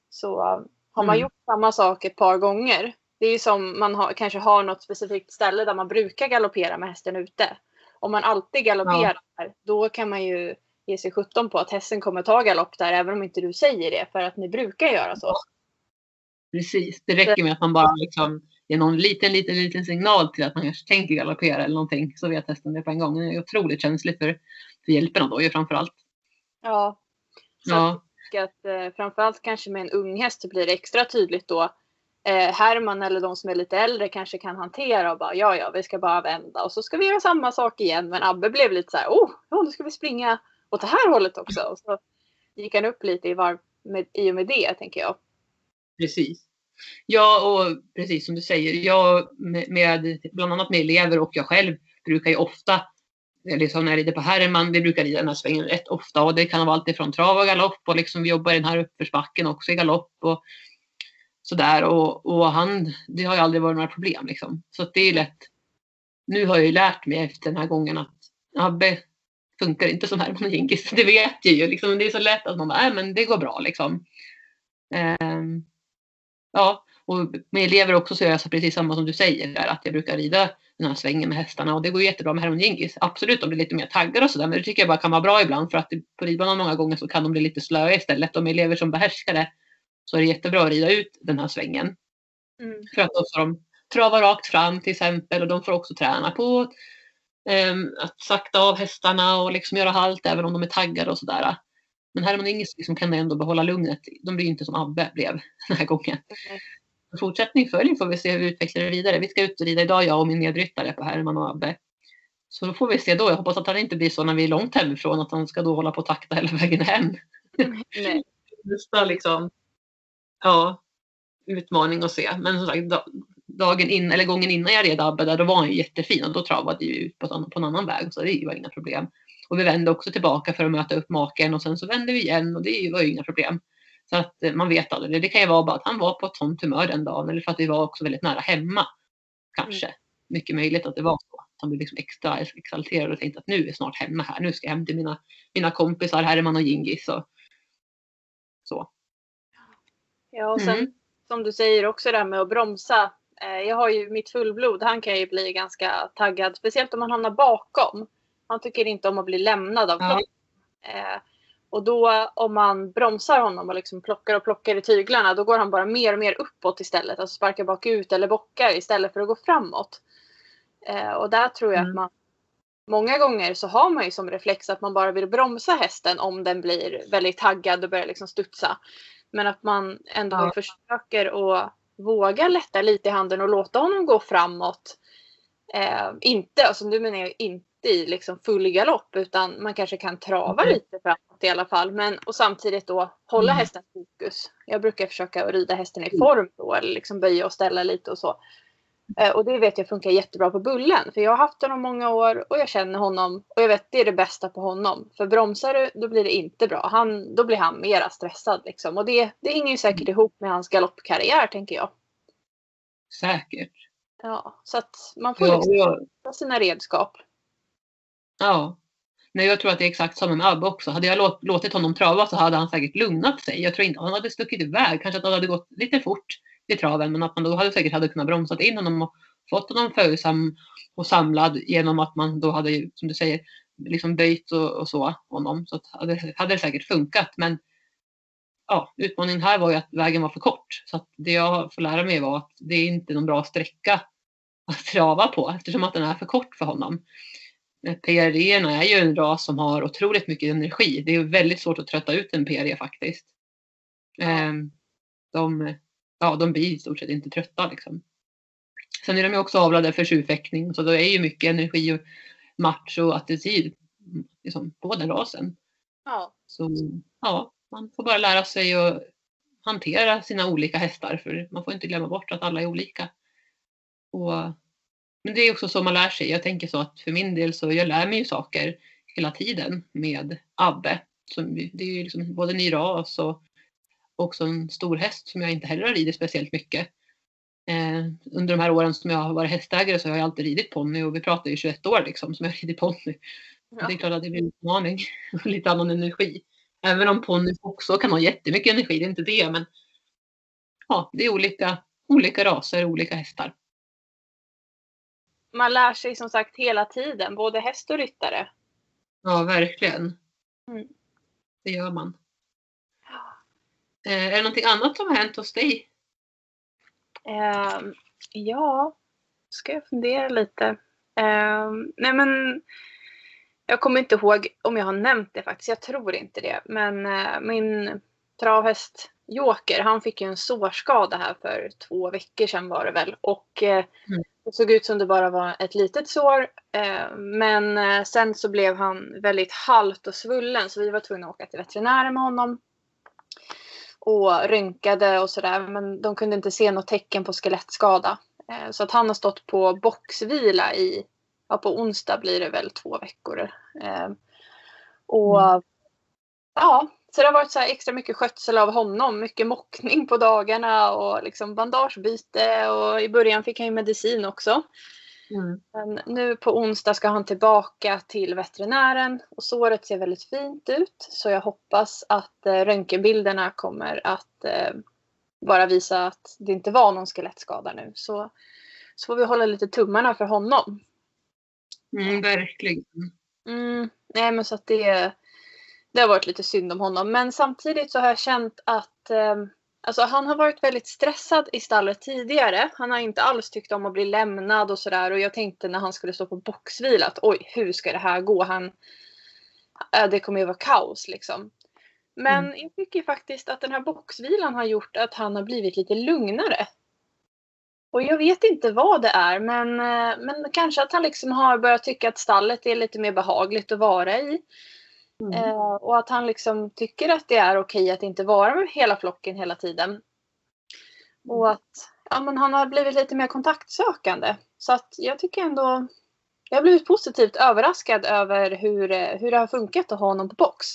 Speaker 1: Så har man
Speaker 2: Mm.
Speaker 1: gjort samma sak ett par gånger, Det är ju som man har, kanske har något specifikt ställe där man brukar galoppera med hästen ute. Om man alltid galopperar ja. då kan man ju ge sig sjutton på att hästen kommer ta galopp där även om inte du säger det för att ni brukar göra så.
Speaker 2: Precis, det räcker med att man bara liksom ger någon liten, liten, liten signal till att man kanske tänker galoppera eller någonting så vet hästen det på en gång. Den är otroligt känslig för, för hjälperna då ju framförallt.
Speaker 1: Ja. Så ja jag att eh, framförallt kanske med en ung häst så blir det extra tydligt då. Eh, Herman eller de som är lite äldre kanske kan hantera och bara ja, ja, vi ska bara vända och så ska vi göra samma sak igen. Men Abbe blev lite så här, oh, oh nu ska vi springa åt det här hållet också. Och så gick han upp lite i varv med, i och med det, tänker jag.
Speaker 2: Precis. Ja, och precis som du säger, jag med, med bland annat med elever och jag själv brukar ju ofta, Eh, liksom när jag rider på Herman, vi brukar rida den här svängen rätt ofta och det kan vara allt ifrån trav och galopp och liksom vi jobbar i den här uppförsbacken också i galopp och sådär och, och han, det har ju aldrig varit några problem liksom. Så det är lätt. Nu har jag ju lärt mig efter den här gången att Abbe funkar inte som Herman och Djingis. Det vet jag ju. Liksom, det är så lätt att man bara, nej men det går bra liksom. Um, ja, och med elever också så gör jag så precis samma som du säger där, att jag brukar rida den här svängen med hästarna och det går jättebra med Herman Djingis. Absolut, de blir lite mer taggade och sådär, men det tycker jag bara kan vara bra ibland för att på ridbanan många gånger så kan de bli lite slöa istället. Med elever som behärskar det så är det jättebra att rida ut den här svängen. Mm. För att då får de trava rakt fram till exempel och de får också träna på Um, att sakta av hästarna och liksom göra halt även om de är taggade och sådär. Men Herman Ingis liksom kan ändå behålla lugnet. De blir inte som Abbe blev den här gången. Mm. Fortsättning följer får vi se hur vi utvecklar det vidare. Vi ska ut och rida idag jag och min medryttare på Herman och Abbe. Så då får vi se då. Jag hoppas att han inte blir så när vi är långt hemifrån att han ska då hålla på och takta hela vägen hem. Nej. Nästa liksom, ja, utmaning att se. Men som sagt, dagen in, eller gången innan jag red Abbe där, då var han ju jättefin och då travade vi ut på, på en annan väg så det var inga problem. Och vi vände också tillbaka för att möta upp maken och sen så vände vi igen och det var ju inga problem. Så att eh, man vet aldrig. Det kan ju vara bara att han var på ett sånt humör den dagen eller för att vi var också väldigt nära hemma. Kanske. Mm. Mycket möjligt att det var så. Han blev liksom extra exalterad och tänkte att nu är snart hemma här. Nu ska jag hem till mina, mina kompisar Herman och Gingis. Och så.
Speaker 1: Ja och sen mm. som du säger också det här med att bromsa Eh, jag har ju mitt fullblod, han kan ju bli ganska taggad. Speciellt om man hamnar bakom. Han tycker inte om att bli lämnad av ja. Eh, och då om man bromsar honom och liksom plockar och plockar i tyglarna då går han bara mer och mer uppåt istället. Alltså sparkar bakut eller bockar istället för att gå framåt. Eh, och där tror jag mm. att man Många gånger så har man ju som reflex att man bara vill bromsa hästen om den blir väldigt taggad och börjar liksom studsa. Men att man ändå ja. försöker att våga lätta lite i handen och låta honom gå framåt. Eh, inte, alltså du menar jag inte i liksom full galopp utan man kanske kan trava mm. lite framåt i alla fall. Men, och samtidigt då hålla mm. hästens fokus. Jag brukar försöka rida hästen i mm. form då eller liksom böja och ställa lite och så. Eh, och det vet jag funkar jättebra på Bullen. För jag har haft honom många år och jag känner honom. Och jag vet det är det bästa på honom. För bromsar du då blir det inte bra. Han, då blir han mera stressad liksom. Och det, det hänger ju säkert mm. ihop med hans galoppkarriär tänker jag.
Speaker 2: Säkert.
Speaker 1: Ja, så att man får ja, liksom ja. sina redskap.
Speaker 2: Ja. Nej, jag tror att det är exakt samma med Abbe också. Hade jag låtit honom trava så hade han säkert lugnat sig. Jag tror inte han hade stuckit iväg. Kanske att det hade gått lite fort i traven men att man då hade säkert hade kunnat bromsat in honom och fått honom följsam och samlad genom att man då hade, som du säger, liksom böjt och, och så honom. Så hade, hade det säkert funkat. Men ja, utmaningen här var ju att vägen var för kort. Så det jag får lära mig var att det är inte någon bra sträcka att trava på eftersom att den är för kort för honom. PRE är ju en ras som har otroligt mycket energi. Det är väldigt svårt att trötta ut en PRE faktiskt. Ehm, de, ja, de blir i stort sett inte trötta liksom. Sen är de ju också avlade för tjurfäktning så det är ju mycket energi och match och attityd liksom, på den rasen.
Speaker 1: Ja.
Speaker 2: Så ja, man får bara lära sig att hantera sina olika hästar för man får inte glömma bort att alla är olika. Och, men det är också så man lär sig. Jag tänker så att för min del så jag lär mig ju saker hela tiden med Abbe. Som, det är ju liksom både ny ras och också en stor häst som jag inte heller har ridit speciellt mycket. Eh, under de här åren som jag har varit hästägare så har jag alltid ridit ponny och vi pratar ju 21 år liksom som jag har ridit ponny. Ja. Det är klart att det blir en utmaning och lite annan energi. Även om ponny också kan ha jättemycket energi, det är inte det men ja, det är olika, olika raser, olika hästar.
Speaker 1: Man lär sig som sagt hela tiden, både häst och ryttare.
Speaker 2: Ja, verkligen.
Speaker 1: Mm.
Speaker 2: Det gör man. Eh, är det någonting annat som har hänt hos dig?
Speaker 1: Eh, ja, ska jag fundera lite. Eh, nej men, jag kommer inte ihåg om jag har nämnt det faktiskt. Jag tror inte det. Men eh, min travhäst Joker, han fick ju en sårskada här för två veckor sedan var det väl. Och eh,
Speaker 2: Mm.
Speaker 1: Det såg ut som det bara var ett litet sår. Eh, men eh, sen så blev han väldigt halt och svullen så vi var tvungna att åka till veterinären med honom. Och rynkade och sådär. Men de kunde inte se något tecken på skelettskada. Eh, så att han har stått på boxvila i, ja på onsdag blir det väl två veckor. Och
Speaker 2: Mm.
Speaker 1: ja, så det har varit så här extra mycket skötsel av honom. Mycket mockning på dagarna och liksom bandagebyte och i början fick han ju medicin också.
Speaker 2: Mm.
Speaker 1: Men nu på onsdag ska han tillbaka till veterinären och såret ser väldigt fint ut. Så jag hoppas att eh, röntgenbilderna kommer att eh, bara visa att det inte var någon skelettskada nu. Så, så får vi hålla lite tummarna för honom.
Speaker 2: Mm, verkligen.
Speaker 1: Mm, nej men så att det, det har varit lite synd om honom. Men samtidigt så har jag känt att eh, alltså han har varit väldigt stressad i stallet tidigare. Han har inte alls tyckt om att bli lämnad och sådär. Och jag tänkte när han skulle stå på boxvila att oj, hur ska det här gå? Han, äh, det kommer ju vara kaos liksom. Men jag tycker faktiskt att den här boxvilan har gjort att han har blivit lite lugnare. Och jag vet inte vad det är men, eh, men kanske att han liksom har börjat tycka att stallet är lite mer behagligt att vara i.
Speaker 2: Mm.
Speaker 1: Eh, och att han liksom tycker att det är okej att inte vara med hela flocken hela tiden. Och att ja, men han har blivit lite mer kontaktsökande. Så att jag tycker ändå jag har blivit positivt överraskad över hur, eh, hur det har funkat att ha honom på box.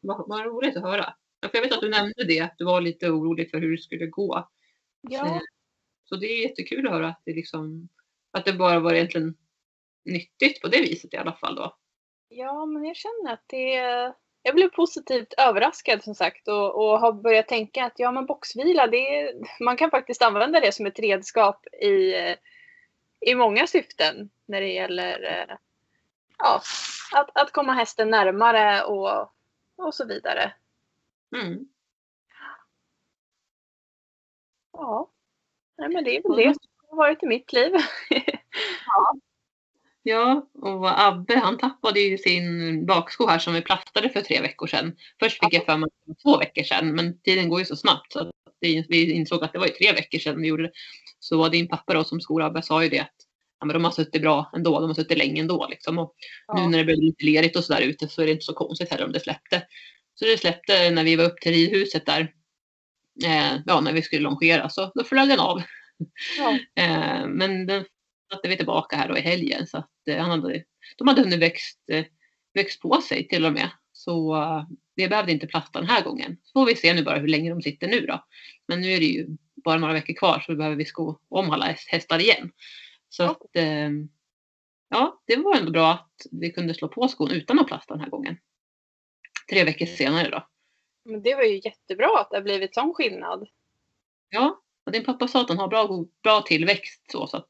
Speaker 2: Vad, vad roligt att höra. Ja, Jag vet att du nämnde det, att du var lite orolig för hur det skulle gå. Eh, Så det är jättekul att höra att det, liksom, att det bara var egentligen nyttigt på det viset i alla fall. Då.
Speaker 1: Ja, men jag känner att det jag blev positivt överraskad som sagt och, och har börjat tänka att ja men boxvila, det man kan faktiskt använda det som ett redskap i, eh, i många syften när det gäller eh, ja, att, att komma hästen närmare och, och så vidare.
Speaker 2: Mm.
Speaker 1: Ja, Nej, men det är väl det som har varit i mitt liv.
Speaker 2: Ja, och Abbe han tappade ju sin baksko här som vi plastade för tre veckor sedan. Först fick jag för mig det två veckor sedan, men tiden går ju så snabbt så att vi insåg att det var ju tre veckor sedan vi gjorde det. Så var din pappa då som skor-Abbe sa ju det att ja, men de har suttit bra ändå, de har suttit länge ändå liksom. Och nu
Speaker 1: Ja.
Speaker 2: när det blev lite lerigt och sådär ute så är det inte så konstigt heller om det släppte. Så det släppte när vi var upp till ridhuset där, eh, ja när vi skulle longera så då flög den av.
Speaker 1: Ja.
Speaker 2: Eh, men den satte vi tillbaka här då i helgen så att eh, han hade, de hade hunnit växt, eh, växt på sig till och med. Så eh, vi behövde inte plasta den här gången. Så får vi se nu bara hur länge de sitter nu då. Men nu är det ju bara några veckor kvar så behöver vi sko om alla häst- hästar igen. Så
Speaker 1: Ja.
Speaker 2: att eh, ja, det var ändå bra att vi kunde slå på skon utan att plasta den här gången. Tre veckor senare då.
Speaker 1: Men det var ju jättebra att det har blivit sån skillnad.
Speaker 2: Ja, och din pappa sa att han har bra, bra tillväxt så, så att,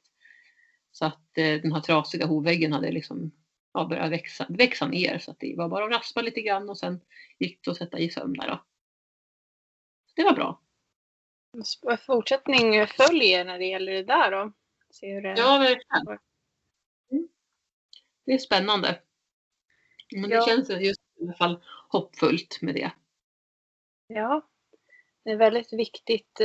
Speaker 2: så att eh, den här trasiga hovväggen hade liksom ja, börjat växa, växa ner så att det var bara att raspa lite grann och sen gick det att sätta i sömn där då. Så det var bra.
Speaker 1: Fortsättning följer när det gäller det där då. Se hur det...
Speaker 2: Ja, verkligen. Mm. Det är spännande. Men det
Speaker 1: Ja.
Speaker 2: känns just i alla fall hoppfullt med det.
Speaker 1: Ja, det är väldigt viktigt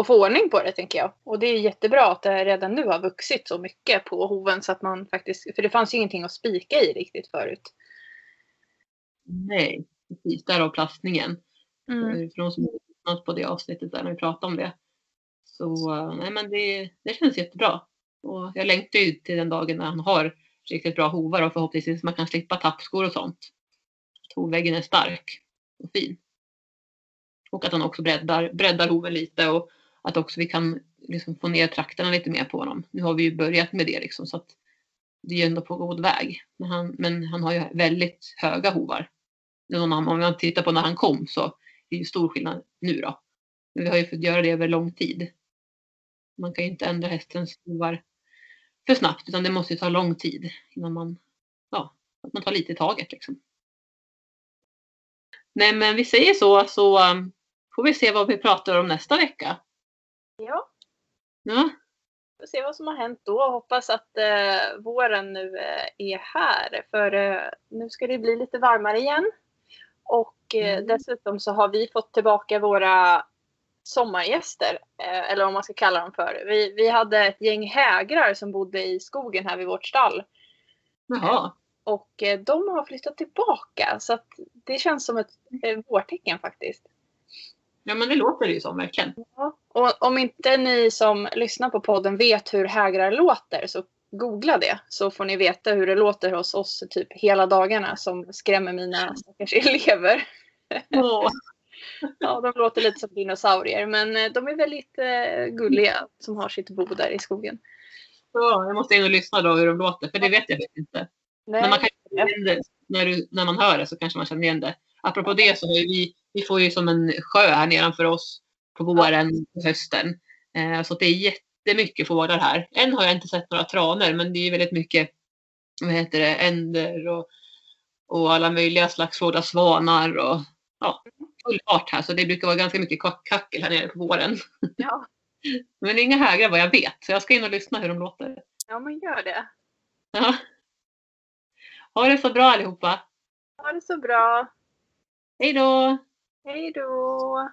Speaker 1: att få ordning på det tänker jag. Och det är jättebra att det redan nu har vuxit så mycket på hoven så att man faktiskt, för det fanns ju ingenting att spika i riktigt förut.
Speaker 2: Nej, precis. Därav plastningen.
Speaker 1: Mm.
Speaker 2: För de som har lyssnat på det avsnittet där när vi pratade om det. Så eh, nej, men det, det känns jättebra. Och jag längtar ju till den dagen när han har riktigt bra hovar och förhoppningsvis man kan slippa tappskor och sånt. Att hovväggen är stark och fin. Och att han också breddar, breddar hoven lite och att också vi kan liksom få ner trakterna lite mer på honom. Nu har vi ju börjat med det liksom så att det är ju ändå på god väg. Men han, men han har ju väldigt höga hovar. Om man tittar på när han kom så det är ju stor skillnad nu då. Men vi har ju fått göra det över lång tid. Man kan ju inte ändra hästens hovar för snabbt utan det måste ju ta lång tid innan man, ja, att man tar lite i taget liksom. Nej men vi säger så så um, får vi se vad vi pratar om nästa vecka.
Speaker 1: Ja,
Speaker 2: Ja,
Speaker 1: vi får se vad som har hänt då. Hoppas att eh, våren nu eh, är här. För eh, nu ska det bli lite varmare igen. Och eh,
Speaker 2: Mm.
Speaker 1: dessutom så har vi fått tillbaka våra sommargäster. Eh, eller vad man ska kalla dem för. Vi, vi hade ett gäng hägrar som bodde i skogen här vid vårt stall.
Speaker 2: jaha.
Speaker 1: Och eh, de har flyttat tillbaka. Så att det känns som ett eh, vårtecken faktiskt.
Speaker 2: Ja men det låter det ju som verkligen.
Speaker 1: Ja. Och om inte ni som lyssnar på podden vet hur hägrar låter så googla det så får ni veta hur det låter hos oss typ hela dagarna som skrämmer mina stackars elever.
Speaker 2: Åh.
Speaker 1: Ja, de låter lite som dinosaurier men eh, de är väldigt eh, gulliga som har sitt bo där i skogen.
Speaker 2: Ja, jag måste in och lyssna då hur de låter för det vet jag inte.
Speaker 1: Nej,
Speaker 2: Men man kan. När, du, när man hör det så kanske man känner igen det. Apropå det så har vi, vi får ju som en sjö här nedanför oss på våren och hösten. Eh, så det är jättemycket fåglar här. Än har jag inte sett några tranor men det är väldigt mycket vad heter det, änder och, och alla möjliga slags fåglar, svanar och ja, full fart här. Så det brukar vara ganska mycket kack- kackel här nere på våren.
Speaker 1: ja.
Speaker 2: Men inga hägrar vad jag vet så jag ska in och lyssna hur de låter.
Speaker 1: ja, men gör det.
Speaker 2: Ja. Ha det så bra allihopa.
Speaker 1: Ha det så bra.
Speaker 2: Hej då!
Speaker 1: Hej då!